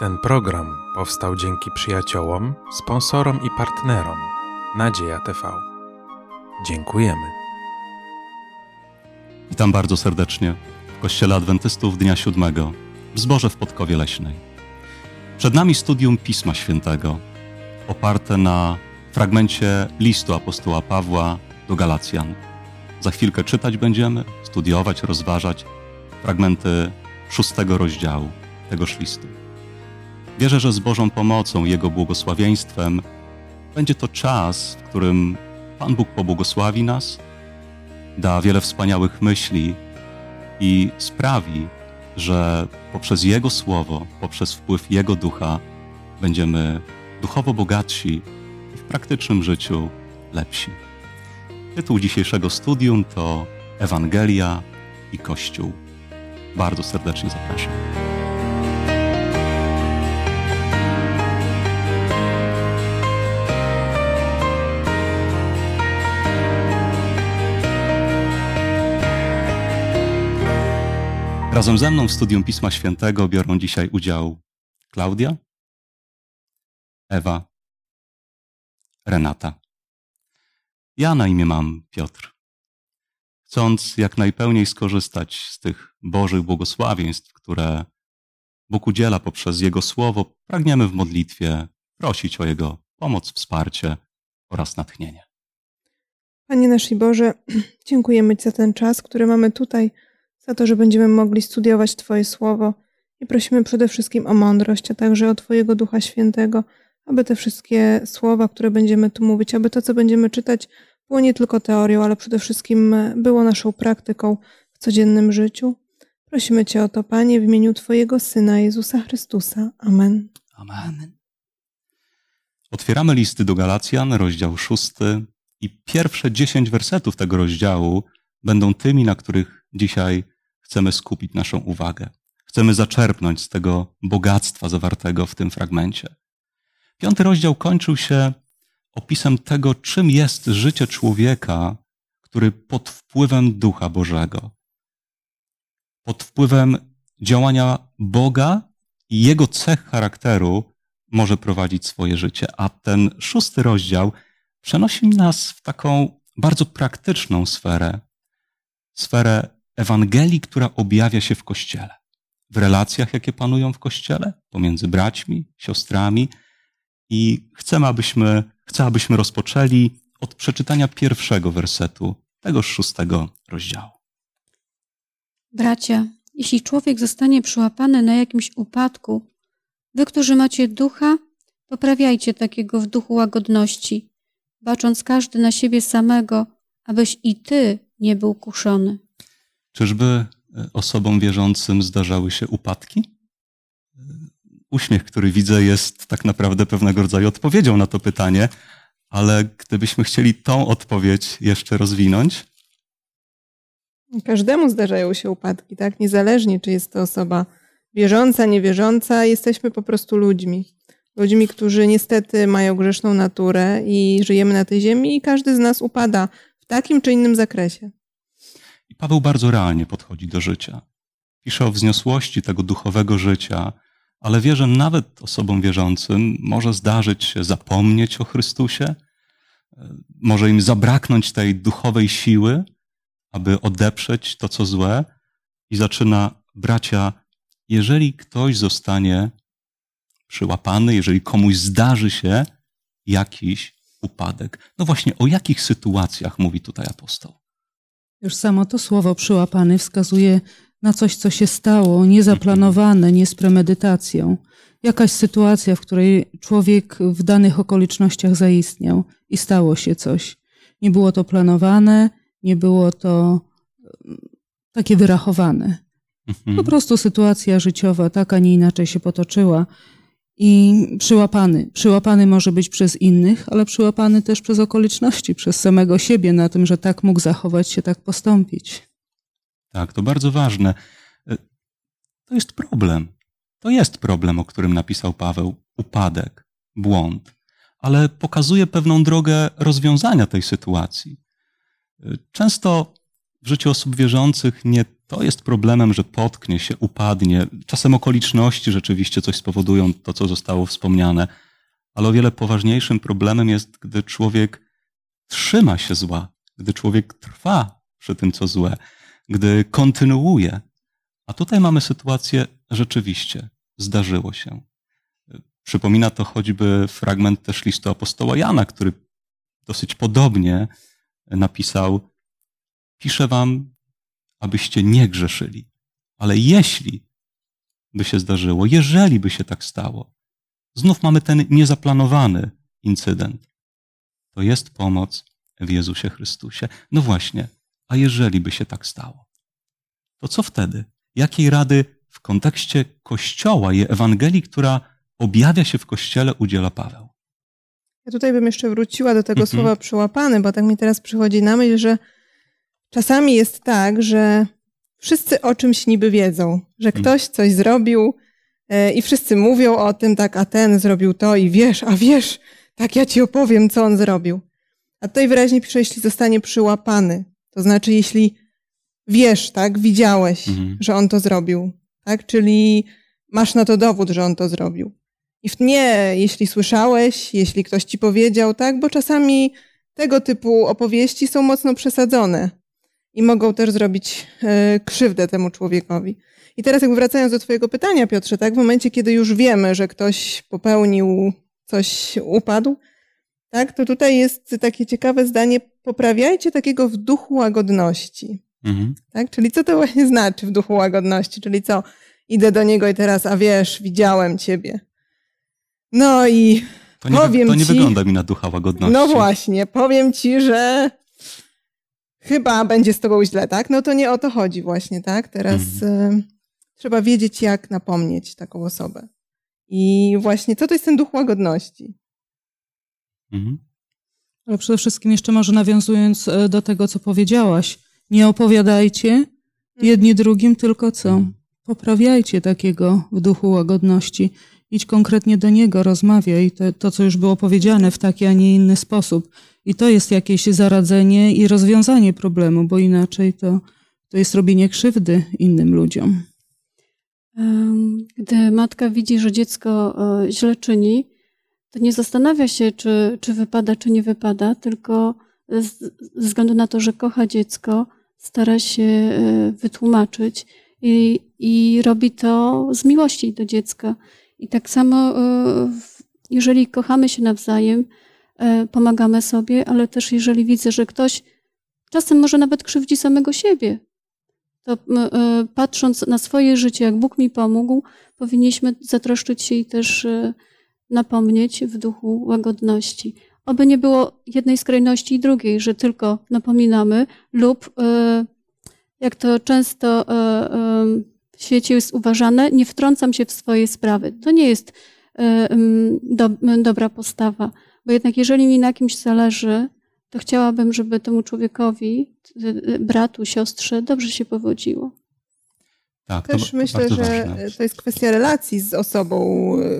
Ten program powstał dzięki przyjaciołom, sponsorom i partnerom Nadzieja TV. Dziękujemy. Witam bardzo serdecznie w Kościele Adwentystów Dnia Siódmego w Zborze w Podkowie Leśnej. Przed nami studium Pisma Świętego, oparte na fragmencie listu apostoła Pawła do Galacjan. Za chwilkę czytać będziemy, studiować, rozważać fragmenty szóstego rozdziału tegoż listu. Wierzę, że z Bożą pomocą, Jego błogosławieństwem będzie to czas, w którym Pan Bóg pobłogosławi nas, da wiele wspaniałych myśli i sprawi, że poprzez Jego Słowo, poprzez wpływ Jego Ducha będziemy duchowo bogatsi i w praktycznym życiu lepsi. Tytuł dzisiejszego studium to Ewangelia i Kościół. Bardzo serdecznie zapraszam. Razem ze mną w studium Pisma Świętego biorą dzisiaj udział Klaudia, Ewa, Renata. Ja na imię mam Piotr. Chcąc jak najpełniej skorzystać z tych Bożych błogosławieństw, które Bóg udziela poprzez Jego Słowo, pragniemy w modlitwie prosić o Jego pomoc, wsparcie oraz natchnienie. Panie nasz Boże, dziękujemy Ci za ten czas, który mamy tutaj, za to, że będziemy mogli studiować Twoje Słowo i prosimy przede wszystkim o mądrość, a także o Twojego Ducha Świętego, aby te wszystkie słowa, które będziemy tu mówić, aby to, co będziemy czytać, było nie tylko teorią, ale przede wszystkim było naszą praktyką w codziennym życiu. Prosimy Cię o to, Panie, w imieniu Twojego Syna Jezusa Chrystusa. Amen. Amen. Otwieramy listy do Galacjan, rozdział szósty i pierwsze dziesięć wersetów tego rozdziału będą tymi, na których dzisiaj chcemy skupić naszą uwagę. Chcemy zaczerpnąć z tego bogactwa zawartego w tym fragmencie. Piąty rozdział kończył się opisem tego, czym jest życie człowieka, który pod wpływem Ducha Bożego, pod wpływem działania Boga i jego cech charakteru może prowadzić swoje życie. A ten szósty rozdział przenosi nas w taką bardzo praktyczną sferę, sferę Ewangelii, która objawia się w Kościele, w relacjach, jakie panują w Kościele, pomiędzy braćmi, siostrami. I chcemy, abyśmy, chcę, abyśmy rozpoczęli od przeczytania pierwszego wersetu tegoż szóstego rozdziału. Bracia, jeśli człowiek zostanie przyłapany na jakimś upadku, wy, którzy macie ducha, poprawiajcie takiego w duchu łagodności, bacząc każdy na siebie samego, abyś i ty nie był kuszony. Czyżby e, osobom wierzącym zdarzały się upadki? E, uśmiech, który widzę, jest tak naprawdę pewnego rodzaju odpowiedzią na to pytanie, ale gdybyśmy chcieli tą odpowiedź jeszcze rozwinąć. Każdemu zdarzają się upadki, tak? Niezależnie, czy jest to osoba wierząca, niewierząca, jesteśmy po prostu ludźmi. Ludźmi, którzy niestety mają grzeszną naturę i żyjemy na tej ziemi, i każdy z nas upada w takim czy innym zakresie. Paweł bardzo realnie podchodzi do życia. Pisze o wzniosłości tego duchowego życia, ale wie, że nawet osobom wierzącym może zdarzyć się zapomnieć o Chrystusie, może im zabraknąć tej duchowej siły, aby odeprzeć to, co złe, i zaczyna, bracia, jeżeli ktoś zostanie przyłapany, jeżeli komuś zdarzy się jakiś upadek. No właśnie, o jakich sytuacjach mówi tutaj apostoł? Już samo to słowo przyłapany wskazuje na coś, co się stało, niezaplanowane, nie z premedytacją. Jakaś sytuacja, w której człowiek w danych okolicznościach zaistniał i stało się coś. Nie było to planowane, nie było to mm, takie wyrachowane. Mhm. Po prostu sytuacja życiowa tak, a nie inaczej się potoczyła. I przyłapany. Przyłapany może być przez innych, ale przyłapany też przez okoliczności, przez samego siebie, na tym, że tak mógł zachować się, tak postąpić. Tak, to bardzo ważne. E, To jest problem. To jest problem, o którym napisał Paweł. Upadek, błąd, ale pokazuje pewną drogę rozwiązania tej sytuacji. E, Często w życiu osób wierzących nie to jest problemem, że potknie się, upadnie. Czasem okoliczności rzeczywiście coś spowodują, to co zostało wspomniane, ale o wiele poważniejszym problemem jest, gdy człowiek trzyma się zła, gdy człowiek trwa przy tym, co złe, gdy kontynuuje. A tutaj mamy sytuację rzeczywiście, zdarzyło się. Przypomina to choćby fragment też listu apostoła Jana, który dosyć podobnie napisał: Piszę wam, abyście nie grzeszyli. Ale jeśli by się zdarzyło, jeżeli by się tak stało, znów mamy ten niezaplanowany incydent. To jest pomoc w Jezusie Chrystusie. No właśnie, a jeżeli by się tak stało, to co wtedy? Jakiej rady w kontekście Kościoła i Ewangelii, która objawia się w Kościele, udziela Paweł? Ja tutaj bym jeszcze wróciła do tego Mhm. słowa przyłapany, bo tak mi teraz przychodzi na myśl, że czasami jest tak, że wszyscy o czymś niby wiedzą, że Mhm. ktoś coś zrobił e, i wszyscy mówią o tym, tak, a ten zrobił to i wiesz, a wiesz, tak ja ci opowiem, co on zrobił. A tutaj wyraźnie pisze, jeśli zostanie przyłapany. To znaczy, jeśli wiesz, tak, widziałeś, Mhm. że on to zrobił, tak, czyli masz na to dowód, że on to zrobił. I w nie, jeśli słyszałeś, jeśli ktoś ci powiedział, tak, bo czasami tego typu opowieści są mocno przesadzone i mogą też zrobić e, krzywdę temu człowiekowi. I teraz jakby wracając do twojego pytania, Piotrze, tak, w momencie, kiedy już wiemy, że ktoś popełnił coś, upadł, tak, to tutaj jest takie ciekawe zdanie, poprawiajcie takiego w duchu łagodności. Mhm. Tak? Czyli co to właśnie znaczy w duchu łagodności? Czyli co? Idę do niego i teraz, a wiesz, widziałem ciebie. No i To nie, Powiem to nie ci- wygląda mi na ducha łagodności. no właśnie, powiem ci, że chyba będzie z tobą źle, tak? No to nie o to chodzi właśnie, tak? Teraz Mhm. y, trzeba wiedzieć, jak napomnieć taką osobę. I właśnie, co to jest ten duch łagodności? Mhm. Ale przede wszystkim jeszcze może nawiązując e, do tego, co powiedziałaś, nie opowiadajcie jedni drugim, tylko co? Mhm. Poprawiajcie takiego w duchu łagodności. Idź konkretnie do niego, rozmawiaj. To, to, co już było powiedziane, w taki, a nie inny sposób. I to jest jakieś zaradzenie i rozwiązanie problemu, bo inaczej to, to jest robienie krzywdy innym ludziom. Gdy matka widzi, że dziecko e, źle czyni, to nie zastanawia się, czy, czy wypada, czy nie wypada, tylko ze względu na to, że kocha dziecko, stara się e, wytłumaczyć i, i robi to z miłości do dziecka. I tak samo, e, jeżeli kochamy się nawzajem, e, pomagamy sobie, ale też jeżeli widzę, że ktoś czasem może nawet krzywdzi samego siebie, to e, patrząc na swoje życie, jak Bóg mi pomógł, powinniśmy zatroszczyć się i też napomnieć w duchu łagodności. Oby nie było jednej skrajności i drugiej, że tylko napominamy lub, jak to często w świecie jest uważane, nie wtrącam się w swoje sprawy. To nie jest e, do, dobra postawa, bo jednak jeżeli mi na kimś zależy, to chciałabym, żeby temu człowiekowi, bratu, siostrze, dobrze się powodziło. Tak, Też myślę, że ważne. to jest kwestia relacji z osobą,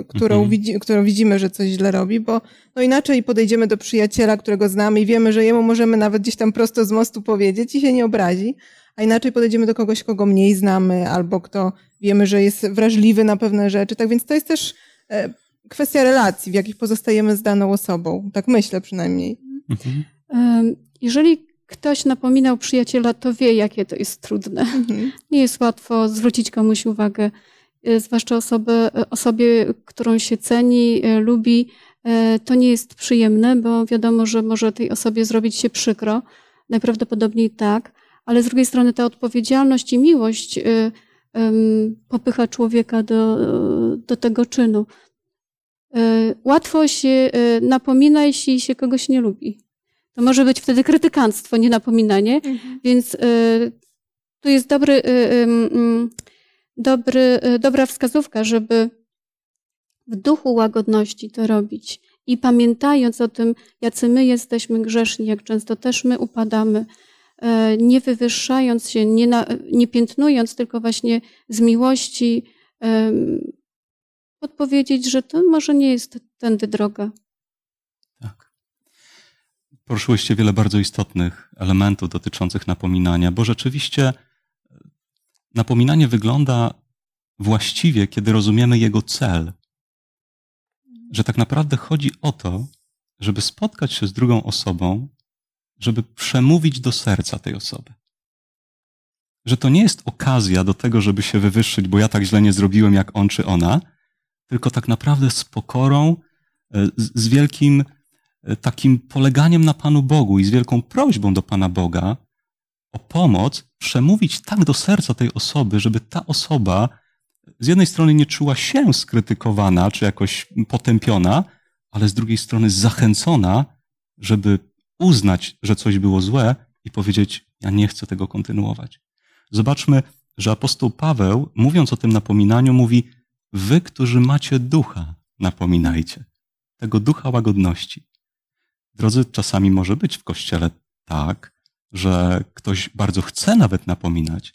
y, którą, Mhm. widzi, którą widzimy, że coś źle robi, bo no inaczej podejdziemy do przyjaciela, którego znamy i wiemy, że jemu możemy nawet gdzieś tam prosto z mostu powiedzieć i się nie obrazi, a inaczej podejdziemy do kogoś, kogo mniej znamy, albo kto wiemy, że jest wrażliwy na pewne rzeczy. Tak więc to jest też e, kwestia relacji, w jakich pozostajemy z daną osobą. Tak myślę przynajmniej. Mhm. Jeżeli ktoś napominał przyjaciela, to wie, jakie to jest trudne. Mhm. Nie jest łatwo zwrócić komuś uwagę, e, zwłaszcza osobę, e, osobie, którą się ceni, lubi. To nie jest przyjemne, bo wiadomo, że może tej osobie zrobić się przykro. Najprawdopodobniej tak, ale z drugiej strony ta odpowiedzialność i miłość em, popycha człowieka do, do tego czynu. E, Łatwo się napomina, jeśli się kogoś nie lubi. To może być wtedy krytykanstwo, nie napominanie. Więc y, tu jest dobry, y, y, dobry, y, dobra wskazówka, żeby w duchu łagodności to robić. I pamiętając o tym, jacy my jesteśmy grzeszni, jak często też my upadamy, y, nie wywyższając się, nie, na, nie piętnując, tylko właśnie z miłości podpowiedzieć, że to może nie jest tędy droga. Tak. poruszyłyście wiele bardzo istotnych elementów dotyczących napominania, bo rzeczywiście napominanie wygląda właściwie, kiedy rozumiemy jego cel. Że tak naprawdę chodzi o to, żeby spotkać się z drugą osobą, żeby przemówić do serca tej osoby. Że to nie jest okazja do tego, żeby się wywyższyć, bo ja tak źle nie zrobiłem jak on czy ona, tylko tak naprawdę z pokorą, e, z wielkim e, takim poleganiem na Panu Bogu i z wielką prośbą do Pana Boga o pomoc, przemówić tak do serca tej osoby, żeby ta osoba z jednej strony nie czuła się skrytykowana czy jakoś potępiona, ale z drugiej strony zachęcona, żeby uznać, że coś było złe i powiedzieć: Ja nie chcę tego kontynuować. Zobaczmy, że apostoł Paweł, mówiąc o tym napominaniu, mówi: Wy, którzy macie ducha, napominajcie. Tego ducha łagodności. Drodzy, czasami może być w kościele tak, że ktoś bardzo chce nawet napominać,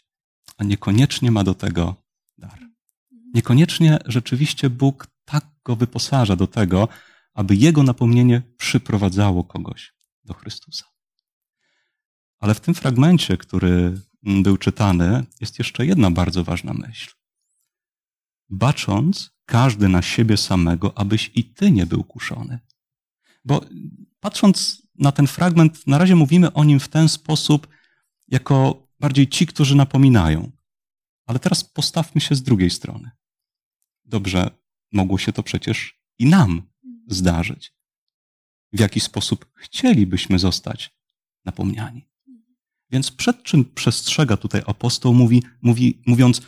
a niekoniecznie ma do tego dar. Niekoniecznie rzeczywiście Bóg tak go wyposaża do tego, aby jego napomnienie przyprowadzało kogoś do Chrystusa. Ale w tym fragmencie, który był czytany, jest jeszcze jedna bardzo ważna myśl. Bacząc każdy na siebie samego, abyś i ty nie był kuszony. Bo patrząc na ten fragment, na razie mówimy o nim w ten sposób, jako bardziej ci, którzy napominają. Ale teraz postawmy się z drugiej strony. Dobrze, mogło się to przecież i nam zdarzyć. W jaki sposób chcielibyśmy zostać napomniani. Więc przed czym przestrzega tutaj apostoł, mówi, mówi, mówiąc,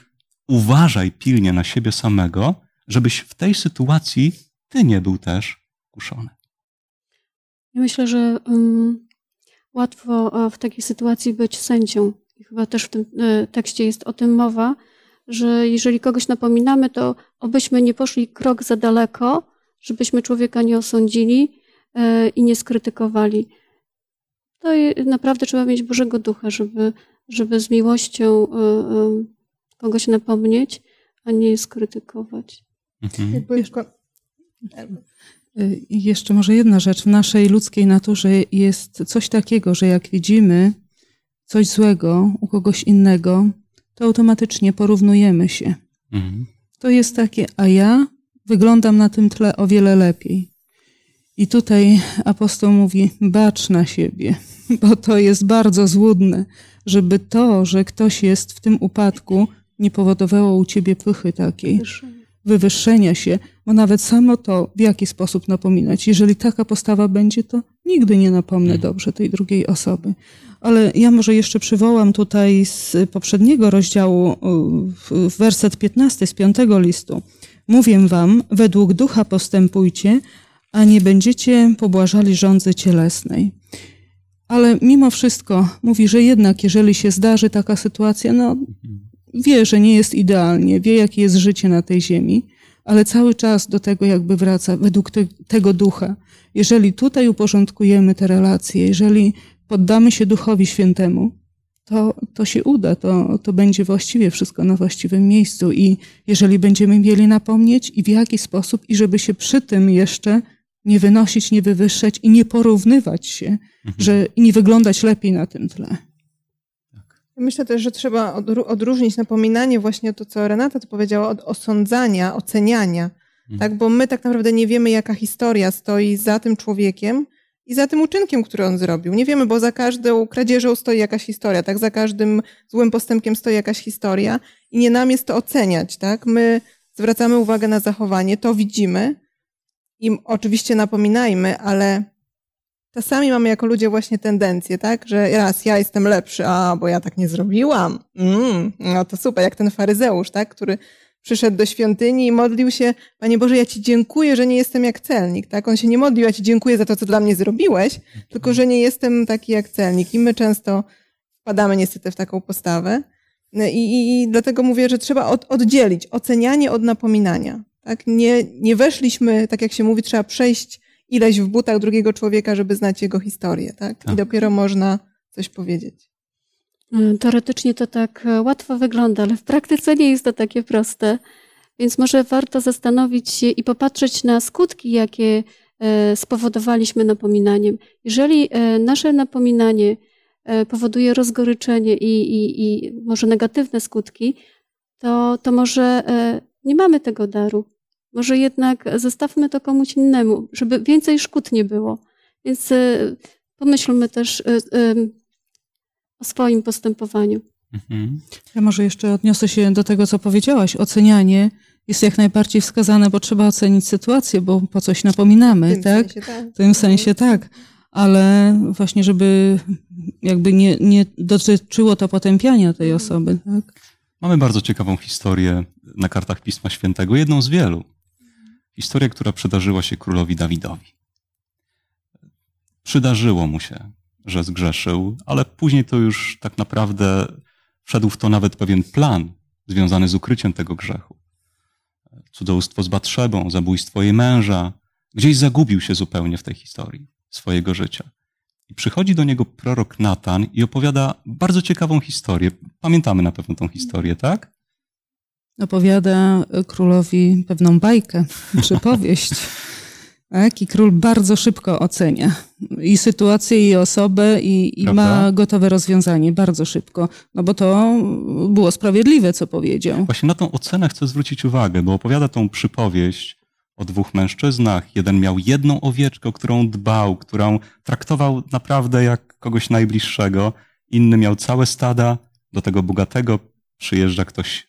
uważaj pilnie na siebie samego, żebyś w tej sytuacji ty nie był też kuszony. Myślę, że um, łatwo e, w takiej sytuacji być sędzią. I chyba też w tym e, tekście jest o tym mowa, że jeżeli kogoś napominamy, to obyśmy nie poszli krok za daleko, żebyśmy człowieka nie osądzili i nie skrytykowali. To naprawdę trzeba mieć Bożego Ducha, żeby, żeby z miłością kogoś napomnieć, a nie skrytykować. Mhm. I jeszcze może jedna rzecz. W naszej ludzkiej naturze jest coś takiego, że jak widzimy coś złego u kogoś innego, to automatycznie porównujemy się. Mhm. To jest takie, a ja wyglądam na tym tle o wiele lepiej. I tutaj apostoł mówi: bacz na siebie, bo to jest bardzo złudne, żeby to, że ktoś jest w tym upadku, nie powodowało u ciebie pychy takiej wywyższenia się, bo nawet samo to, w jaki sposób napominać, jeżeli taka postawa będzie, to nigdy nie napomnę mhm. dobrze tej drugiej osoby. Ale ja może jeszcze przywołam tutaj z poprzedniego rozdziału, werset 15 z piątego listu. Mówię wam, według ducha postępujcie, a nie będziecie pobłażali rządzy cielesnej. Ale mimo wszystko mówi, że jednak jeżeli się zdarzy taka sytuacja, no wie, że nie jest idealnie, wie, jakie jest życie na tej ziemi, ale cały czas do tego jakby wraca według te, tego ducha. Jeżeli tutaj uporządkujemy te relacje, jeżeli poddamy się Duchowi Świętemu, to, to się uda, to, to będzie właściwie wszystko na właściwym miejscu. I jeżeli będziemy mieli napomnieć i w jaki sposób, i żeby się przy tym jeszcze nie wynosić, nie wywyższać i nie porównywać się, mhm. że i nie wyglądać lepiej na tym tle. Myślę też, że trzeba odróżnić napominanie właśnie to, co Renata tu powiedziała, od osądzania, oceniania. Mhm. Tak, bo my tak naprawdę nie wiemy, jaka historia stoi za tym człowiekiem i za tym uczynkiem, który on zrobił. Nie wiemy, bo za każdą kradzieżą stoi jakaś historia, tak? Za każdym złym postępkiem stoi jakaś historia i nie nam jest to oceniać, tak? My zwracamy uwagę na zachowanie, to widzimy i oczywiście napominajmy, ale Czasami mamy jako ludzie właśnie tendencję, tak, że raz ja jestem lepszy, a bo ja tak nie zrobiłam. Mm, no to super, jak ten faryzeusz, tak, który przyszedł do świątyni i modlił się, Panie Boże, ja Ci dziękuję, że nie jestem jak celnik, tak? On się nie modlił, ja Ci dziękuję za to, co dla mnie zrobiłeś, tylko że nie jestem taki jak celnik. I my często wpadamy niestety w taką postawę. I, i, i dlatego mówię, że trzeba od, oddzielić ocenianie od napominania. Tak? Nie, nie weszliśmy, tak jak się mówi, trzeba przejść ileś w butach drugiego człowieka, żeby znać jego historię, tak? tak. I dopiero można coś powiedzieć. E, teoretycznie to tak e, łatwo wygląda, ale w praktyce nie jest to takie proste. Więc może warto zastanowić się i popatrzeć na skutki, jakie e, spowodowaliśmy napominaniem. Jeżeli nasze napominanie powoduje rozgoryczenie i, i, i może negatywne skutki, to, to może nie mamy tego daru. Może jednak zostawmy to komuś innemu, żeby więcej szkód nie było. Więc pomyślmy też o swoim postępowaniu. Mhm. Ja może jeszcze odniosę się do tego, co powiedziałaś. Ocenianie jest jak najbardziej wskazane, bo trzeba ocenić sytuację, bo po coś napominamy, w tak? Sensie, tak? W tym sensie tak. Ale właśnie, żeby jakby nie, nie dotyczyło to potępiania tej mhm. osoby, tak? Mamy bardzo ciekawą historię na kartach Pisma Świętego, jedną z wielu. Historia, która przydarzyła się królowi Dawidowi. Przydarzyło mu się, że zgrzeszył, ale później to już tak naprawdę wszedł w to nawet pewien plan związany z ukryciem tego grzechu. Cudzołóstwo z Batrzebą, zabójstwo jej męża. Gdzieś zagubił się zupełnie w tej historii swojego życia. I przychodzi do niego prorok Natan i opowiada bardzo ciekawą historię. Pamiętamy na pewno tą historię, tak? Opowiada królowi pewną bajkę, przypowieść. Tak? I król bardzo szybko ocenia i sytuację, i osobę, i, i ma gotowe rozwiązanie bardzo szybko. No bo to było sprawiedliwe, co powiedział. Właśnie na tą ocenę chcę zwrócić uwagę, bo opowiada tą przypowieść o dwóch mężczyznach. Jeden miał jedną owieczkę, którą dbał, którą traktował naprawdę jak kogoś najbliższego. Inny miał całe stada. Do tego bogatego przyjeżdża ktoś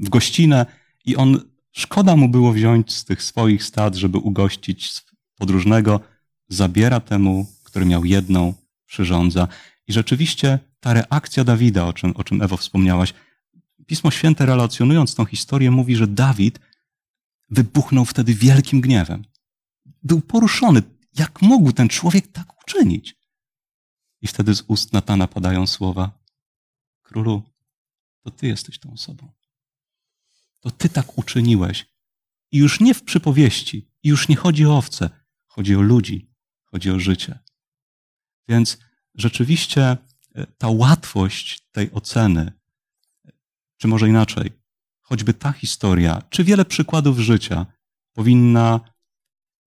w gościnę i on Szkoda mu było wziąć z tych swoich stad, żeby ugościć podróżnego. Zabiera temu, który miał jedną, przyrządza. I rzeczywiście ta reakcja Dawida, o czym, o czym Ewo wspomniałaś, Pismo Święte relacjonując tą historię mówi, że Dawid wybuchnął wtedy wielkim gniewem. Był poruszony. Jak mógł ten człowiek tak uczynić? I wtedy z ust Natana padają słowa: Królu, to ty jesteś tą osobą to ty tak uczyniłeś. I już nie w przypowieści, i już nie chodzi o owce, chodzi o ludzi, chodzi o życie. Więc rzeczywiście e, ta łatwość tej oceny, czy może inaczej, choćby ta historia, czy wiele przykładów życia powinna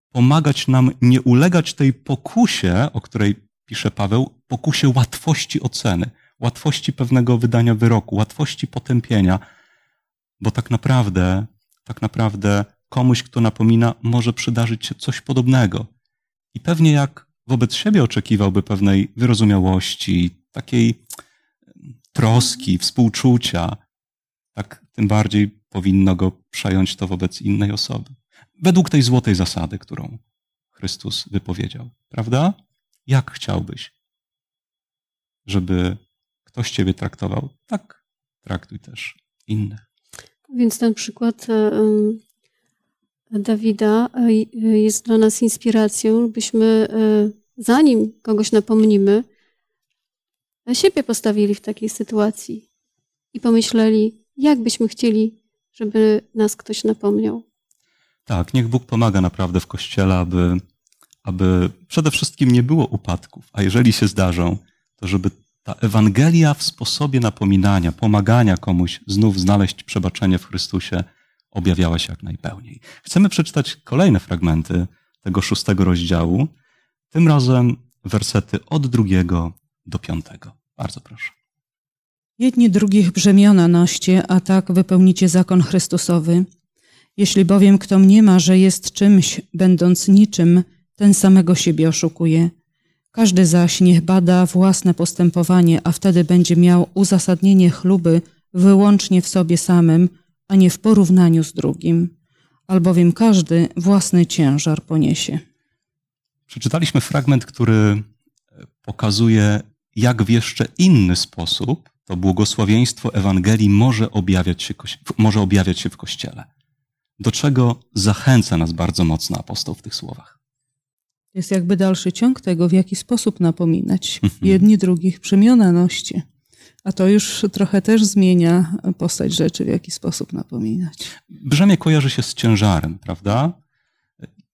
pomagać nam nie ulegać tej pokusie, o której pisze Paweł, pokusie łatwości oceny, łatwości pewnego wydania wyroku, łatwości potępienia, bo tak naprawdę, tak naprawdę komuś, kto napomina, może przydarzyć się coś podobnego. I pewnie jak wobec siebie oczekiwałby pewnej wyrozumiałości, takiej troski, współczucia, tak tym bardziej powinno go przejąć to wobec innej osoby. Według tej złotej zasady, którą Chrystus wypowiedział. Prawda? Jak chciałbyś, żeby ktoś ciebie traktował? Tak traktuj też innych. Więc ten przykład e, Dawida e, jest dla nas inspiracją, byśmy e, zanim kogoś napomnimy, siebie postawili w takiej sytuacji i pomyśleli, jak byśmy chcieli, żeby nas ktoś napomniał. Tak, niech Bóg pomaga naprawdę w Kościele, aby, aby przede wszystkim nie było upadków, a jeżeli się zdarzą, to żeby ta Ewangelia w sposobie napominania, pomagania komuś znów znaleźć przebaczenie w Chrystusie objawiała się jak najpełniej. Chcemy przeczytać kolejne fragmenty tego szóstego rozdziału, tym razem wersety od drugiego do piątego. Bardzo proszę. Jedni drugich brzemiona noście, a tak wypełnicie zakon Chrystusowy. Jeśli bowiem kto mniema, że jest czymś, będąc niczym, ten samego siebie oszukuje. Każdy zaś niech bada własne postępowanie, a wtedy będzie miał uzasadnienie chluby wyłącznie w sobie samym, a nie w porównaniu z drugim, albowiem każdy własny ciężar poniesie. Przeczytaliśmy fragment, który pokazuje, jak w jeszcze inny sposób to błogosławieństwo Ewangelii może objawiać się, może objawiać się w Kościele. Do czego zachęca nas bardzo mocno apostoł w tych słowach. Jest jakby dalszy ciąg tego, w jaki sposób napominać mhm. jedni drugich przemiana noście. A to już trochę też zmienia postać rzeczy, w jaki sposób napominać. Brzemię kojarzy się z ciężarem, prawda?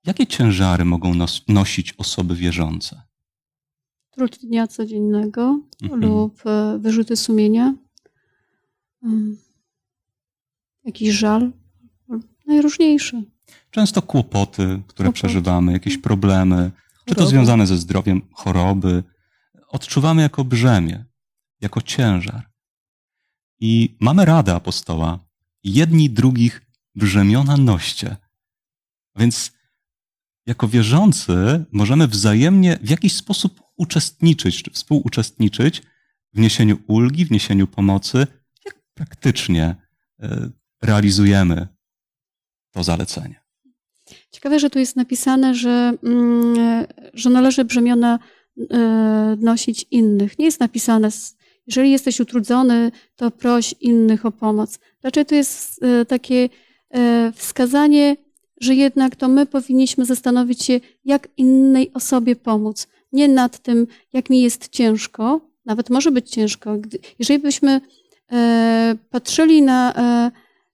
Jakie ciężary mogą nos nosić osoby wierzące? Trud dnia codziennego mhm. lub e, wyrzuty sumienia, jakiś żal, najróżniejszy. Często kłopoty, które Kłopoty. przeżywamy, jakieś problemy, czy to Choroby. związane ze zdrowiem, choroby, odczuwamy jako brzemię, jako ciężar. I mamy radę apostoła, jedni drugich brzemiona noście. Więc jako wierzący możemy wzajemnie w jakiś sposób uczestniczyć, czy współuczestniczyć w niesieniu ulgi, w niesieniu pomocy. Jak praktycznie e, realizujemy to zalecenie? Ciekawe, że tu jest napisane, że, mm, że należy brzemiona e, nosić innych. Nie jest napisane, jeżeli jesteś utrudzony, to proś innych o pomoc. Raczej to jest e, takie e, wskazanie, że jednak to my powinniśmy zastanowić się, jak innej osobie pomóc. Nie nad tym, jak mi jest ciężko, nawet może być ciężko. Jeżeli byśmy patrzyli na,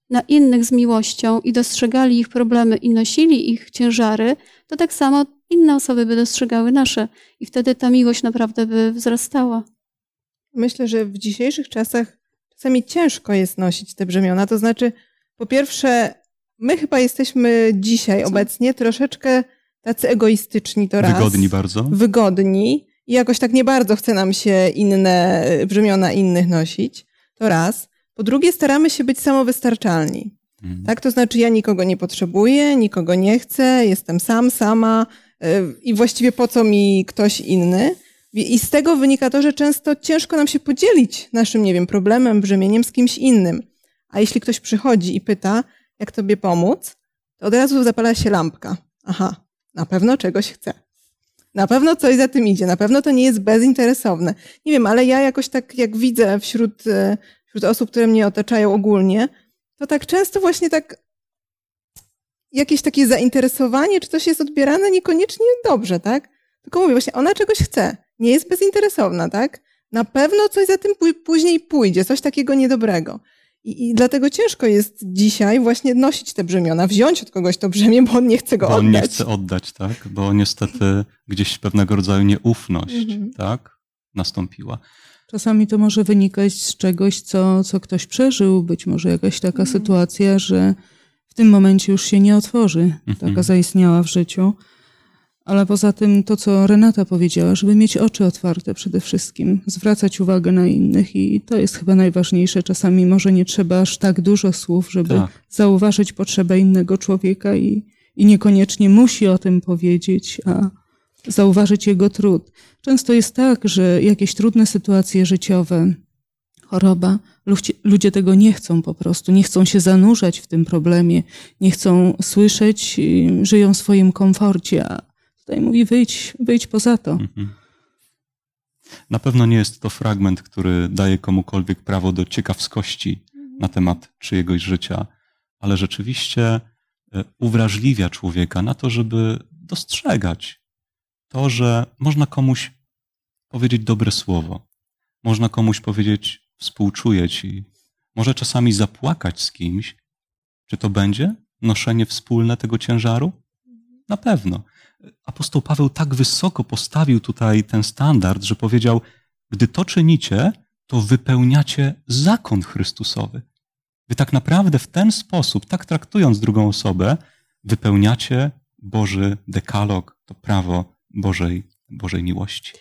na innych z miłością i dostrzegali ich problemy i nosili ich ciężary, to tak samo inne osoby by dostrzegały nasze i wtedy ta miłość naprawdę by wzrastała. Myślę, że w dzisiejszych czasach czasami ciężko jest nosić te brzemiona. To znaczy, po pierwsze, my chyba jesteśmy dzisiaj Co? obecnie troszeczkę tacy egoistyczni to raz. Wygodni bardzo? Wygodni i jakoś tak nie bardzo chce nam się inne brzemiona innych nosić. To raz. Po drugie, staramy się być samowystarczalni. Mhm. Tak, to znaczy ja nikogo nie potrzebuję, nikogo nie chcę, jestem sam, sama y, i właściwie po co mi ktoś inny. I z tego wynika to, że często ciężko nam się podzielić naszym, nie wiem, problemem, brzemieniem z kimś innym. A jeśli ktoś przychodzi i pyta, jak tobie pomóc, to od razu zapala się lampka. Aha, na pewno czegoś chce. Na pewno coś za tym idzie, na pewno to nie jest bezinteresowne. Nie wiem, ale ja jakoś tak, jak widzę wśród, e, wśród osób, które mnie otaczają ogólnie, to tak często właśnie tak jakieś takie zainteresowanie, czy coś jest odbierane niekoniecznie dobrze, tak? Tylko mówię, właśnie ona czegoś chce, nie jest bezinteresowna, tak? Na pewno coś za tym później pójdzie, coś takiego niedobrego. I, I dlatego ciężko jest dzisiaj właśnie nosić te brzemiona, wziąć od kogoś to brzemię, bo on nie chce go Bo oddać. on nie chce oddać, tak? Bo niestety gdzieś pewnego rodzaju nieufność, Mhm. tak? Nastąpiła. Czasami to może wynikać z czegoś, co, co ktoś przeżył, być może jakaś taka Mhm. sytuacja, że w tym momencie już się nie otworzy, Mhm. taka zaistniała w życiu. Ale poza tym to, co Renata powiedziała, żeby mieć oczy otwarte przede wszystkim, zwracać uwagę na innych i to jest chyba najważniejsze. Czasami może nie trzeba aż tak dużo słów, żeby Tak. zauważyć potrzebę innego człowieka i, i niekoniecznie musi o tym powiedzieć, a zauważyć jego trud. Często jest tak, że jakieś trudne sytuacje życiowe, choroba, ludzie, tego nie chcą po prostu, nie chcą się zanurzać w tym problemie, nie chcą słyszeć, żyją w swoim komforcie, a tutaj mówi wyjdź, wyjdź poza to. Mhm. Na pewno nie jest to fragment, który daje komukolwiek prawo do ciekawskości na temat czyjegoś życia, ale rzeczywiście e, uwrażliwia człowieka na to, żeby dostrzegać to, że można komuś powiedzieć dobre słowo, można komuś powiedzieć współczuję ci, może czasami zapłakać z kimś. Czy to będzie noszenie wspólne tego ciężaru? Na pewno apostoł Paweł tak wysoko postawił tutaj ten standard, że powiedział: Gdy to czynicie, to wypełniacie zakon Chrystusowy. Wy tak naprawdę w ten sposób, tak traktując drugą osobę, wypełniacie Boży dekalog, to prawo Bożej, Bożej miłości.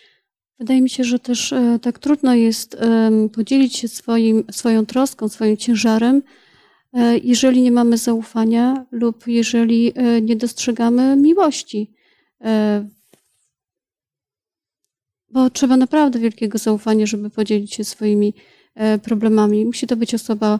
Wydaje mi się, że też e, tak trudno jest podzielić się swoim, swoją troską, swoim ciężarem, e, jeżeli nie mamy zaufania lub jeżeli e, nie dostrzegamy miłości. Bo trzeba naprawdę wielkiego zaufania, żeby podzielić się swoimi problemami. Musi to być osoba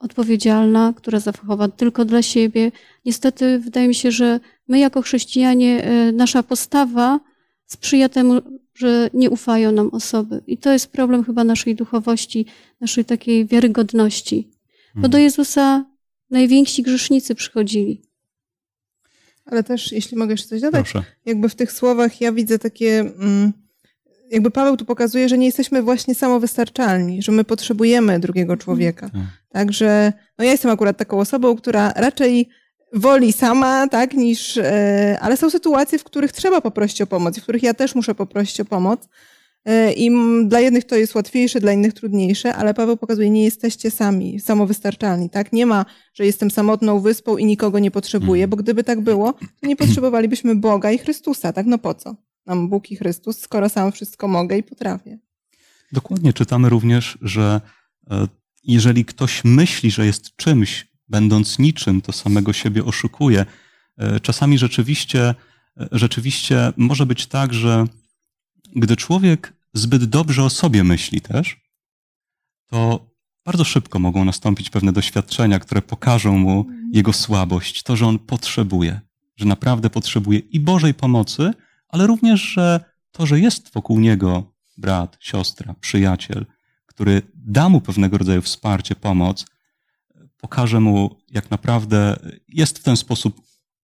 odpowiedzialna, która zachowa tylko dla siebie. Niestety wydaje mi się, że my jako chrześcijanie, e, nasza postawa sprzyja temu, że nie ufają nam osoby. I to jest problem chyba naszej duchowości, naszej takiej wiarygodności. Bo do Jezusa najwięksi grzesznicy przychodzili. Ale też, jeśli mogę jeszcze coś dodać, Proszę. jakby w tych słowach ja widzę takie, mm, jakby Paweł tu pokazuje, że nie jesteśmy właśnie samowystarczalni, że my potrzebujemy drugiego człowieka. Tak. Także, no ja jestem akurat taką osobą, która raczej woli sama, tak, niż, e, ale są sytuacje, w których trzeba poprosić o pomoc, w których ja też muszę poprosić o pomoc. E, I dla jednych to jest łatwiejsze, dla innych trudniejsze, ale Paweł pokazuje, nie jesteście sami, samowystarczalni, tak? Nie ma, że jestem samotną wyspą i nikogo nie potrzebuję, bo gdyby tak było, to nie potrzebowalibyśmy Boga i Chrystusa, tak? No po co? Nam Bóg i Chrystus, skoro sam wszystko mogę i potrafię. Dokładnie, czytamy również, że e, jeżeli ktoś myśli, że jest czymś, będąc niczym, to samego siebie oszukuje. E, czasami rzeczywiście, rzeczywiście może być tak, że gdy człowiek zbyt dobrze o sobie myśli też, to bardzo szybko mogą nastąpić pewne doświadczenia, które pokażą mu jego słabość, to, że on potrzebuje, że naprawdę potrzebuje i Bożej pomocy, ale również, że to, że jest wokół niego brat, siostra, przyjaciel, który da mu pewnego rodzaju wsparcie, pomoc, pokaże mu, jak naprawdę jest w ten sposób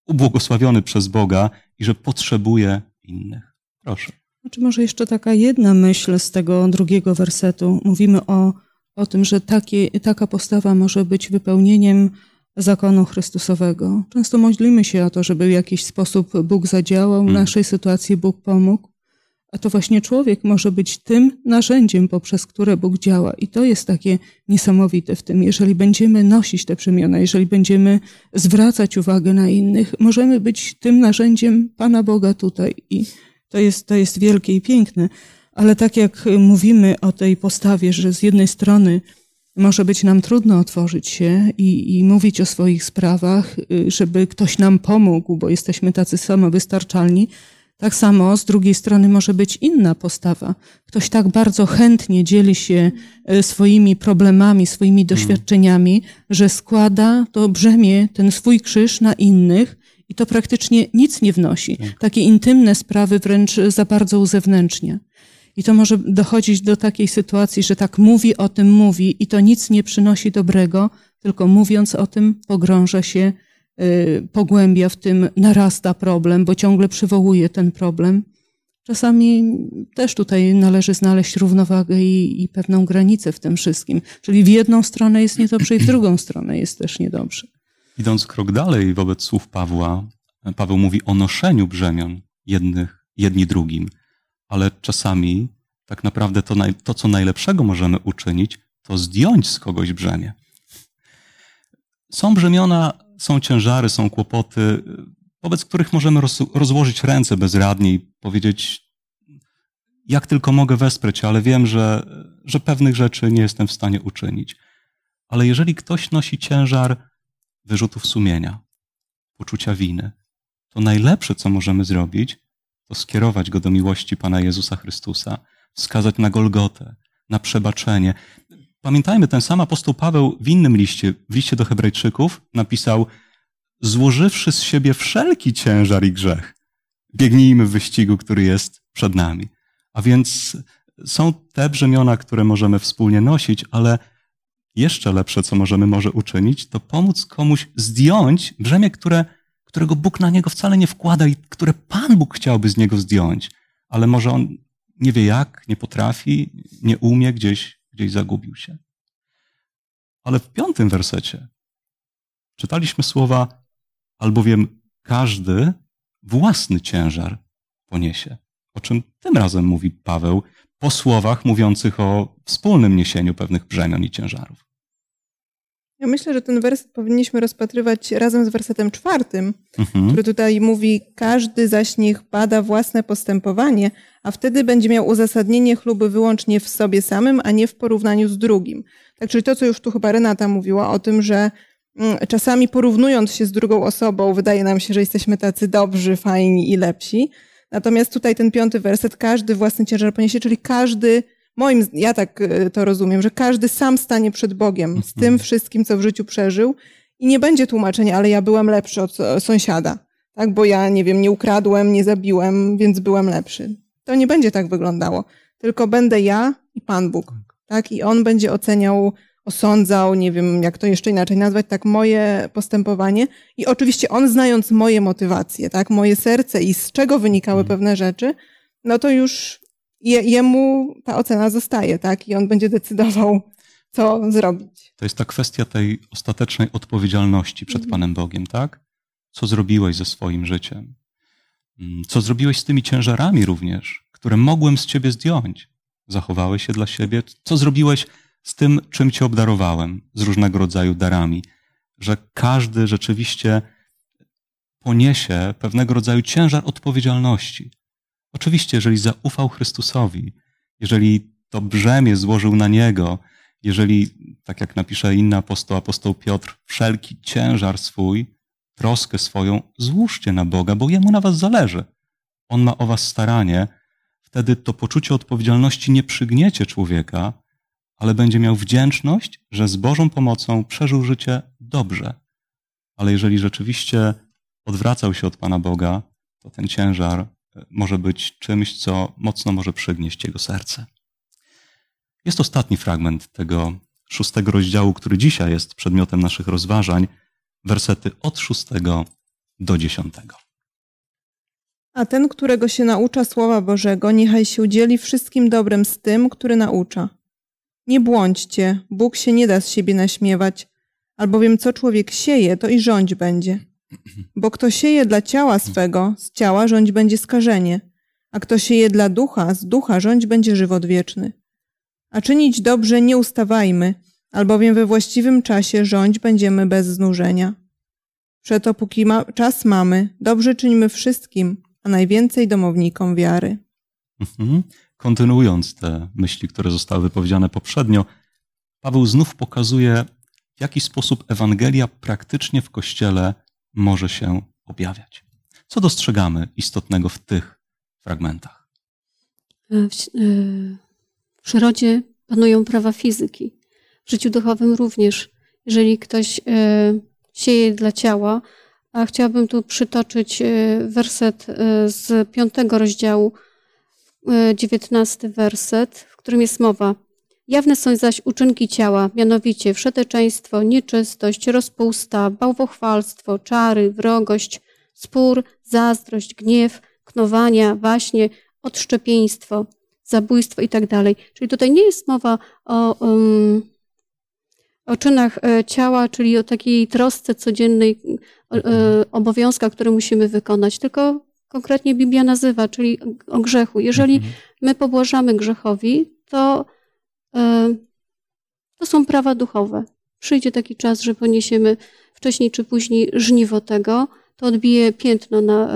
ubłogosławiony przez Boga i że potrzebuje innych. Proszę. Znaczy może jeszcze taka jedna myśl z tego drugiego wersetu. Mówimy o, o tym, że takie, taka postawa może być wypełnieniem zakonu Chrystusowego. Często modlimy się o to, żeby w jakiś sposób Bóg zadziałał, w mm. naszej sytuacji Bóg pomógł. A to właśnie człowiek może być tym narzędziem, poprzez które Bóg działa. I to jest takie niesamowite w tym. Jeżeli będziemy nosić te przemiany, jeżeli będziemy zwracać uwagę na innych, możemy być tym narzędziem Pana Boga tutaj. I to jest, to jest wielkie i piękne. Ale tak jak mówimy o tej postawie, że z jednej strony może być nam trudno otworzyć się i, i mówić o swoich sprawach, y, żeby ktoś nam pomógł, bo jesteśmy tacy samowystarczalni, tak samo z drugiej strony może być inna postawa. Ktoś tak bardzo chętnie dzieli się y, swoimi problemami, swoimi mm. doświadczeniami, że składa to brzemię, ten swój krzyż na innych i to praktycznie nic nie wnosi. Tak. Takie intymne sprawy wręcz za bardzo uzewnętrznia. I to może dochodzić do takiej sytuacji, że tak mówi o tym, mówi i to nic nie przynosi dobrego, tylko mówiąc o tym pogrąża się, yy, pogłębia w tym, narasta problem, bo ciągle przywołuje ten problem. Czasami też tutaj należy znaleźć równowagę i, i pewną granicę w tym wszystkim. Czyli w jedną stronę jest niedobrze i w drugą stronę jest też niedobrze. Idąc krok dalej wobec słów Pawła, Paweł mówi o noszeniu brzemion jednych, jedni drugim, ale czasami tak naprawdę to, to, co najlepszego możemy uczynić, to zdjąć z kogoś brzemię. Są brzemiona, są ciężary, są kłopoty, wobec których możemy roz, rozłożyć ręce bezradnie i powiedzieć, jak tylko mogę wesprzeć, ale wiem, że, że pewnych rzeczy nie jestem w stanie uczynić. Ale jeżeli ktoś nosi ciężar wyrzutów sumienia, poczucia winy, to najlepsze, co możemy zrobić, to skierować go do miłości Pana Jezusa Chrystusa, wskazać na Golgotę, na przebaczenie. Pamiętajmy, ten sam apostoł Paweł w innym liście, w liście do Hebrajczyków, napisał: Złożywszy z siebie wszelki ciężar i grzech, biegnijmy w wyścigu, który jest przed nami. A więc są te brzemiona, które możemy wspólnie nosić, ale jeszcze lepsze, co możemy może uczynić, to pomóc komuś zdjąć brzemię, które, którego Bóg na niego wcale nie wkłada i które Pan Bóg chciałby z niego zdjąć, ale może on nie wie jak, nie potrafi, nie umie, gdzieś, gdzieś zagubił się. Ale w piątym wersecie czytaliśmy słowa, albowiem każdy własny ciężar poniesie. O czym tym razem mówi Paweł po słowach mówiących o wspólnym niesieniu pewnych brzemion i ciężarów. Ja myślę, że ten werset powinniśmy rozpatrywać razem z wersetem czwartym, mhm. który tutaj mówi: Każdy zaś niech bada własne postępowanie, a wtedy będzie miał uzasadnienie chluby wyłącznie w sobie samym, a nie w porównaniu z drugim. Tak, czyli to, co już tu chyba Renata mówiła o tym, że mm, czasami porównując się z drugą osobą, wydaje nam się, że jesteśmy tacy dobrzy, fajni i lepsi. Natomiast tutaj ten piąty werset, każdy własny ciężar poniesie, czyli każdy moim, ja tak e, to rozumiem, że każdy sam stanie przed Bogiem z tym mhm. wszystkim, co w życiu przeżył i nie będzie tłumaczenia, ale ja byłem lepszy od sąsiada, tak? Bo ja, nie wiem, nie ukradłem, nie zabiłem, więc byłem lepszy. To nie będzie tak wyglądało. Tylko będę ja i Pan Bóg, tak? I On będzie oceniał, osądzał, nie wiem, jak to jeszcze inaczej nazwać, tak, moje postępowanie. I oczywiście On, znając moje motywacje, tak, moje serce i z czego wynikały mhm. pewne rzeczy, no to już je, jemu ta ocena zostaje, tak? I on będzie decydował, co zrobić. To jest ta kwestia tej ostatecznej odpowiedzialności przed mhm. Panem Bogiem, tak? Co zrobiłeś ze swoim życiem? Mm, Co zrobiłeś z tymi ciężarami również, które mogłem z ciebie zdjąć? Zachowałeś się dla siebie? Co zrobiłeś z tym, czym cię obdarowałem, z różnego rodzaju darami? Że każdy rzeczywiście poniesie pewnego rodzaju ciężar odpowiedzialności. Oczywiście, jeżeli zaufał Chrystusowi, jeżeli to brzemię złożył na Niego, jeżeli, tak jak napisze inny apostoł, apostoł Piotr, wszelki ciężar swój, troskę swoją złóżcie na Boga, bo Jemu na was zależy. On ma o was staranie. Wtedy to poczucie odpowiedzialności nie przygniecie człowieka, ale będzie miał wdzięczność, że z Bożą pomocą przeżył życie dobrze. Ale jeżeli rzeczywiście odwracał się od Pana Boga, to ten ciężar może być czymś, co mocno może przygnieść jego serce. Jest ostatni fragment tego szóstego rozdziału, który dzisiaj jest przedmiotem naszych rozważań, wersety od szóstego do dziesiątego. A ten, którego się naucza Słowa Bożego, niechaj się udzieli wszystkim dobrem z tym, który naucza. Nie błądźcie, Bóg się nie da z siebie naśmiewać, albowiem co człowiek sieje, to i rządź będzie. Bo kto sieje dla ciała swego, z ciała rządź będzie skażenie, a kto sieje dla ducha, z ducha rządź będzie żywot wieczny. A czynić dobrze nie ustawajmy, albowiem we właściwym czasie rządź będziemy bez znużenia. Przeto póki ma, czas mamy, dobrze czyńmy wszystkim, a najwięcej domownikom wiary. Mhm. Kontynuując te myśli, które zostały wypowiedziane poprzednio, Paweł znów pokazuje, w jaki sposób Ewangelia praktycznie w Kościele może się objawiać. Co dostrzegamy istotnego w tych fragmentach? W, w przyrodzie panują prawa fizyki. W życiu duchowym również. Jeżeli ktoś sieje dla ciała, a chciałabym tu przytoczyć werset z piątego rozdziału, dziewiętnasty werset, w którym jest mowa. Jawne są zaś uczynki ciała, mianowicie wszeteczeństwo, nieczystość, rozpusta, bałwochwalstwo, czary, wrogość, spór, zazdrość, gniew, knowania, waśnie, odszczepieństwo, zabójstwo i tak dalej. Czyli tutaj nie jest mowa o, um, o czynach ciała, czyli o takiej trosce codziennej, o, obowiązkach, które musimy wykonać, tylko konkretnie Biblia nazywa, czyli o grzechu. Jeżeli my pobłażamy grzechowi, to to są prawa duchowe. Przyjdzie taki czas, że poniesiemy wcześniej czy później żniwo tego, to odbije piętno na,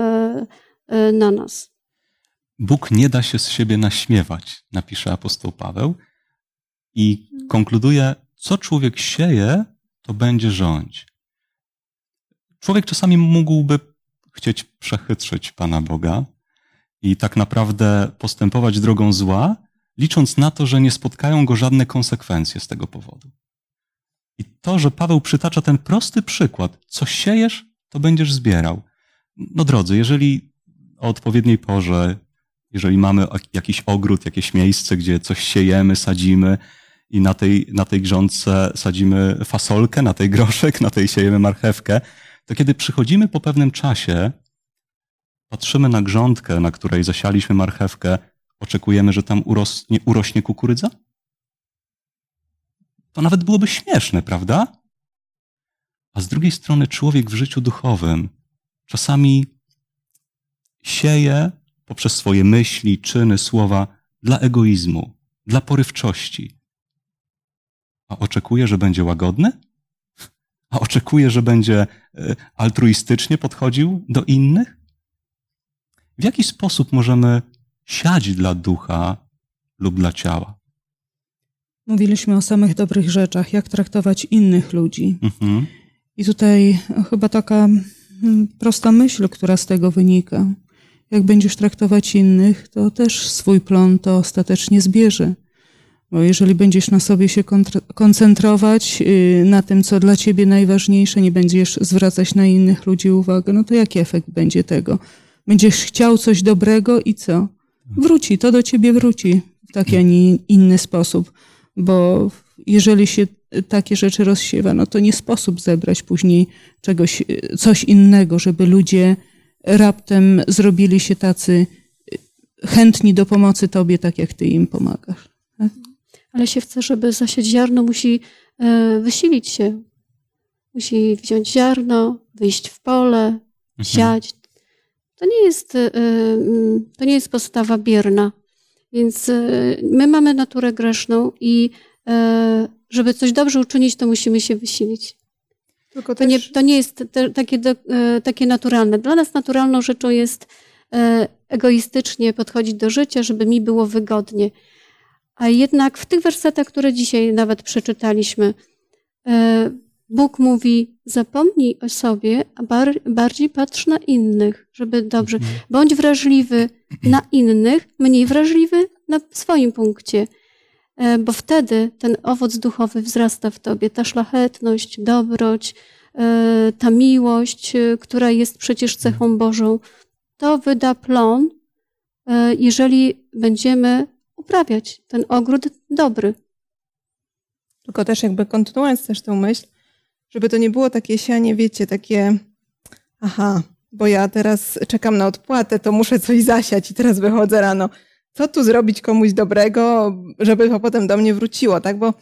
na nas. Bóg nie da się z siebie naśmiewać, napisze apostoł Paweł i konkluduje, co człowiek sieje, to będzie rządź. Człowiek czasami mógłby chcieć przechytrzyć Pana Boga i tak naprawdę postępować drogą zła, licząc na to, że nie spotkają go żadne konsekwencje z tego powodu. I to, że Paweł przytacza ten prosty przykład, co siejesz, to będziesz zbierał. No drodzy, jeżeli o odpowiedniej porze, jeżeli mamy jakiś ogród, jakieś miejsce, gdzie coś siejemy, sadzimy i na tej, na tej grządce sadzimy fasolkę, na tej groszek, na tej siejemy marchewkę, to kiedy przychodzimy po pewnym czasie, patrzymy na grządkę, na której zasialiśmy marchewkę, oczekujemy, że tam urośnie, urośnie kukurydza? To nawet byłoby śmieszne, prawda? A z drugiej strony człowiek w życiu duchowym czasami sieje poprzez swoje myśli, czyny, słowa dla egoizmu, dla porywczości. A oczekuje, że będzie łagodny? A oczekuje, że będzie altruistycznie podchodził do innych? W jaki sposób możemy siać dla ducha lub dla ciała? Mówiliśmy o samych dobrych rzeczach, jak traktować innych ludzi. Mhm. I tutaj chyba taka prosta myśl, która z tego wynika. Jak będziesz traktować innych, to też swój plon to ostatecznie zbierze. Bo jeżeli będziesz na sobie się koncentrować, na tym, co dla ciebie najważniejsze, nie będziesz zwracać na innych ludzi uwagę, no to jaki efekt będzie tego? Będziesz chciał coś dobrego i co? Wróci, to do ciebie wróci w taki, a nie inny sposób. Bo jeżeli się takie rzeczy rozsiewa, no to nie sposób zebrać później czegoś, coś innego, żeby ludzie raptem zrobili się tacy chętni do pomocy tobie, tak jak ty im pomagasz. Tak? Ale się chce, żeby zasiać ziarno, musi wysilić się. Musi wziąć ziarno, wyjść w pole, siać. To nie jest, y, to nie jest postawa bierna. Więc my mamy naturę grzeszną i żeby coś dobrze uczynić, to musimy się wysilić. Tylko to, nie, to nie jest te, takie, takie naturalne. Dla nas naturalną rzeczą jest egoistycznie podchodzić do życia, żeby mi było wygodnie. A jednak w tych wersetach, które dzisiaj nawet przeczytaliśmy, Bóg mówi: zapomnij o sobie, a bar bardziej patrz na innych, żeby dobrze. Mhm. Bądź wrażliwy na innych, mniej wrażliwy na swoim punkcie, e, bo wtedy ten owoc duchowy wzrasta w tobie, ta szlachetność, dobroć, e, ta miłość, która jest przecież cechą Bożą. To wyda plon, jeżeli będziemy uprawiać ten ogród dobry. Tylko też jakby kontynuując też tę myśl, żeby to nie było takie sianie, wiecie, takie aha, bo ja teraz czekam na odpłatę, to muszę coś zasiać i teraz wychodzę rano. Co tu zrobić komuś dobrego, żeby to potem do mnie wróciło, tak? Bo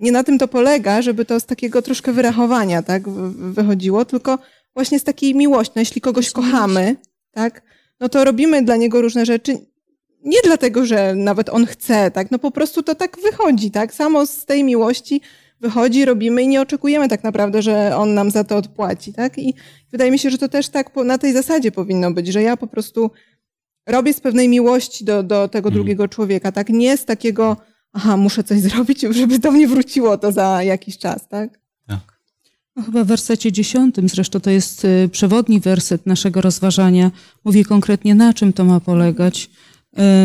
nie na tym to polega, żeby to z takiego troszkę wyrachowania, tak, wychodziło, tylko właśnie z takiej miłości. No, jeśli kogoś kochamy, tak, no to robimy dla niego różne rzeczy nie dlatego, że nawet on chce, tak? No po prostu to tak wychodzi, tak? Samo z tej miłości wychodzi, robimy i nie oczekujemy tak naprawdę, że on nam za to odpłaci, tak? I wydaje mi się, że to też tak na tej zasadzie powinno być, że ja po prostu robię z pewnej miłości do, do tego mm. drugiego człowieka, tak? Nie z takiego, aha, muszę coś zrobić, żeby do mnie wróciło to za jakiś czas, tak? Tak. No, chyba w wersecie dziesiątym, zresztą to jest y, przewodni werset naszego rozważania, mówi konkretnie na czym to ma polegać.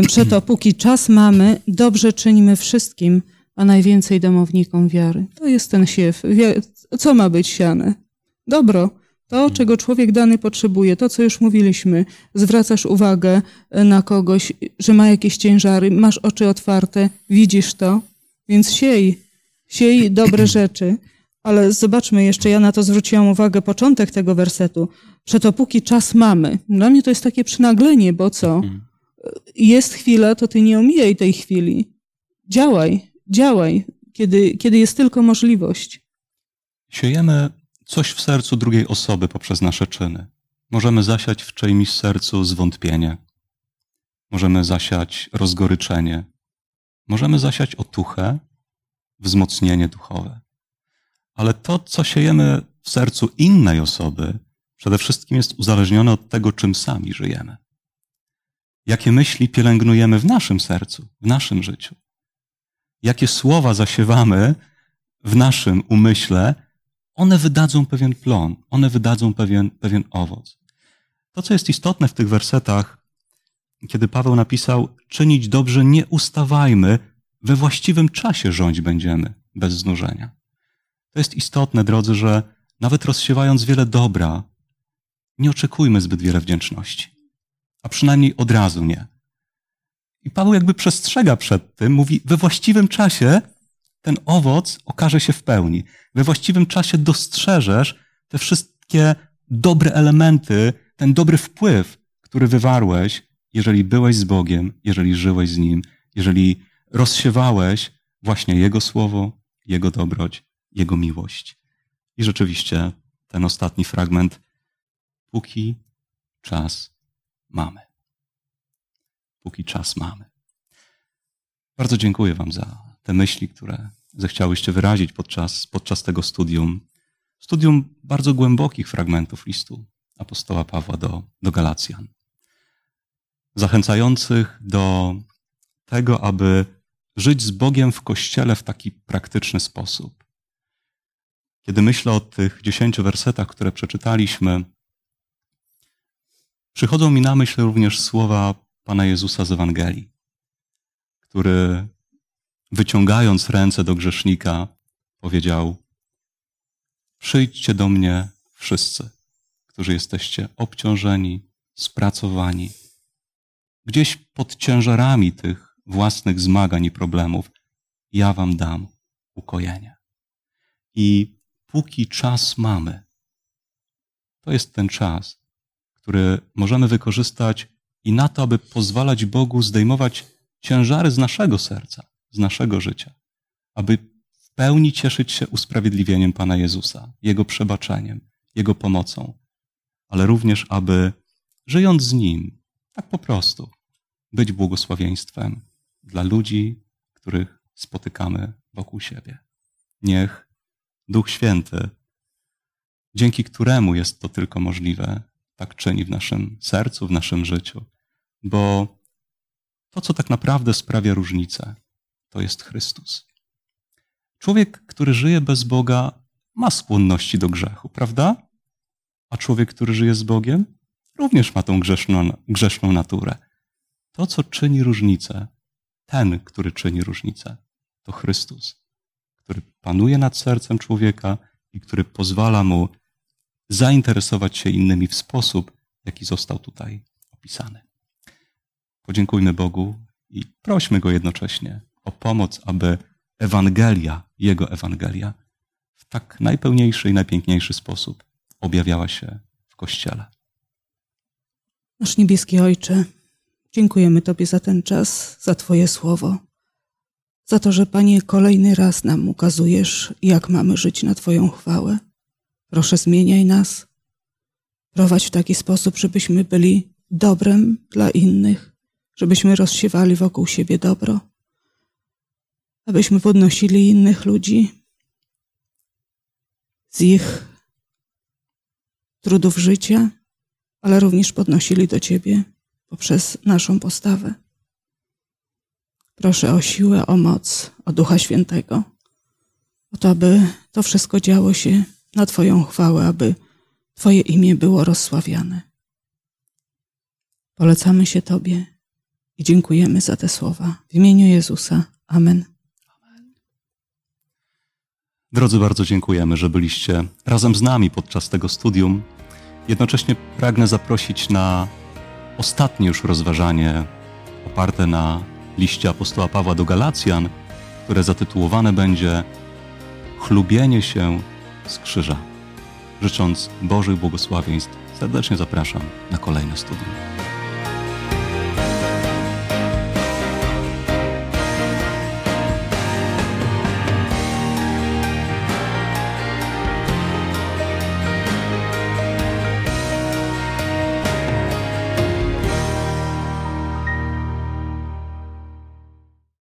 Przeto, póki czas mamy, dobrze czynimy wszystkim, a najwięcej domownikom wiary. To jest ten siew. Co ma być siane? Dobro. To, czego człowiek dany potrzebuje, to, co już mówiliśmy, zwracasz uwagę e, na kogoś, że ma jakieś ciężary, masz oczy otwarte, widzisz to, więc siej, siej dobre rzeczy. Ale zobaczmy jeszcze, ja na to zwróciłam uwagę, początek tego wersetu. Przeto póki czas mamy. Dla mnie to jest takie przynaglenie, bo co? Mhm jest chwila, to ty nie omijaj tej chwili. Działaj, działaj, kiedy, kiedy jest tylko możliwość. Siejemy coś w sercu drugiej osoby poprzez nasze czyny. Możemy zasiać w czyimś sercu zwątpienie. Możemy zasiać rozgoryczenie. Możemy zasiać otuchę, wzmocnienie duchowe. Ale to, co siejemy w sercu innej osoby, przede wszystkim jest uzależnione od tego, czym sami żyjemy jakie myśli pielęgnujemy w naszym sercu, w naszym życiu. Jakie słowa zasiewamy w naszym umyśle, one wydadzą pewien plon, one wydadzą pewien, pewien owoc. To, co jest istotne w tych wersetach, kiedy Paweł napisał: Czynić dobrze nie ustawajmy, we właściwym czasie rządź będziemy bez znużenia. To jest istotne, drodzy, że nawet rozsiewając wiele dobra, nie oczekujmy zbyt wiele wdzięczności a przynajmniej od razu nie. I Paweł jakby przestrzega przed tym, mówi, we właściwym czasie ten owoc okaże się w pełni. We właściwym czasie dostrzeżesz te wszystkie dobre elementy, ten dobry wpływ, który wywarłeś, jeżeli byłeś z Bogiem, jeżeli żyłeś z Nim, jeżeli rozsiewałeś właśnie Jego słowo, Jego dobroć, Jego miłość. I rzeczywiście ten ostatni fragment, póki czas mamy. Póki czas mamy. Bardzo dziękuję Wam za te myśli, które zechciałyście wyrazić podczas, podczas tego studium. Studium bardzo głębokich fragmentów listu apostoła Pawła do, do Galacjan. Zachęcających do tego, aby żyć z Bogiem w kościele w taki praktyczny sposób. Kiedy myślę o tych dziesięciu wersetach, które przeczytaliśmy, Przychodzą mi na myśl również słowa Pana Jezusa z Ewangelii, który wyciągając ręce do grzesznika powiedział: Przyjdźcie do mnie wszyscy, którzy jesteście obciążeni, spracowani, gdzieś pod ciężarami tych własnych zmagań i problemów, ja wam dam ukojenie. I póki czas mamy, to jest ten czas, który możemy wykorzystać i na to, aby pozwalać Bogu zdejmować ciężary z naszego serca, z naszego życia, aby w pełni cieszyć się usprawiedliwieniem Pana Jezusa, Jego przebaczeniem, Jego pomocą, ale również, aby żyjąc z Nim, tak po prostu, być błogosławieństwem dla ludzi, których spotykamy wokół siebie. Niech Duch Święty, dzięki któremu jest to tylko możliwe, tak czyni w naszym sercu, w naszym życiu, bo to, co tak naprawdę sprawia różnicę, to jest Chrystus. Człowiek, który żyje bez Boga, ma skłonności do grzechu, prawda? A człowiek, który żyje z Bogiem, również ma tą grzeszną, grzeszną naturę. To, co czyni różnicę, ten, który czyni różnicę, to Chrystus, który panuje nad sercem człowieka i który pozwala mu zainteresować się innymi w sposób, jaki został tutaj opisany. Podziękujmy Bogu i prośmy Go jednocześnie o pomoc, aby Ewangelia, Jego Ewangelia, w tak najpełniejszy i najpiękniejszy sposób objawiała się w Kościele. Nasz niebieski Ojcze, dziękujemy Tobie za ten czas, za Twoje słowo, za to, że Panie kolejny raz nam ukazujesz, jak mamy żyć na Twoją chwałę. Proszę, zmieniaj nas. Prowadź w taki sposób, żebyśmy byli dobrem dla innych, żebyśmy rozsiewali wokół siebie dobro, abyśmy podnosili innych ludzi z ich trudów życia, ale również podnosili do Ciebie poprzez naszą postawę. Proszę o siłę, o moc, o Ducha Świętego, o to, aby to wszystko działo się na Twoją chwałę, aby Twoje imię było rozsławiane. Polecamy się Tobie i dziękujemy za te słowa. W imieniu Jezusa. Amen. Drodzy, bardzo dziękujemy, że byliście razem z nami podczas tego studium. Jednocześnie pragnę zaprosić na ostatnie już rozważanie oparte na liście apostoła Pawła do Galacjan, które zatytułowane będzie Chlubienie się z krzyża. Życząc Bożych błogosławieństw, serdecznie zapraszam na kolejne studium.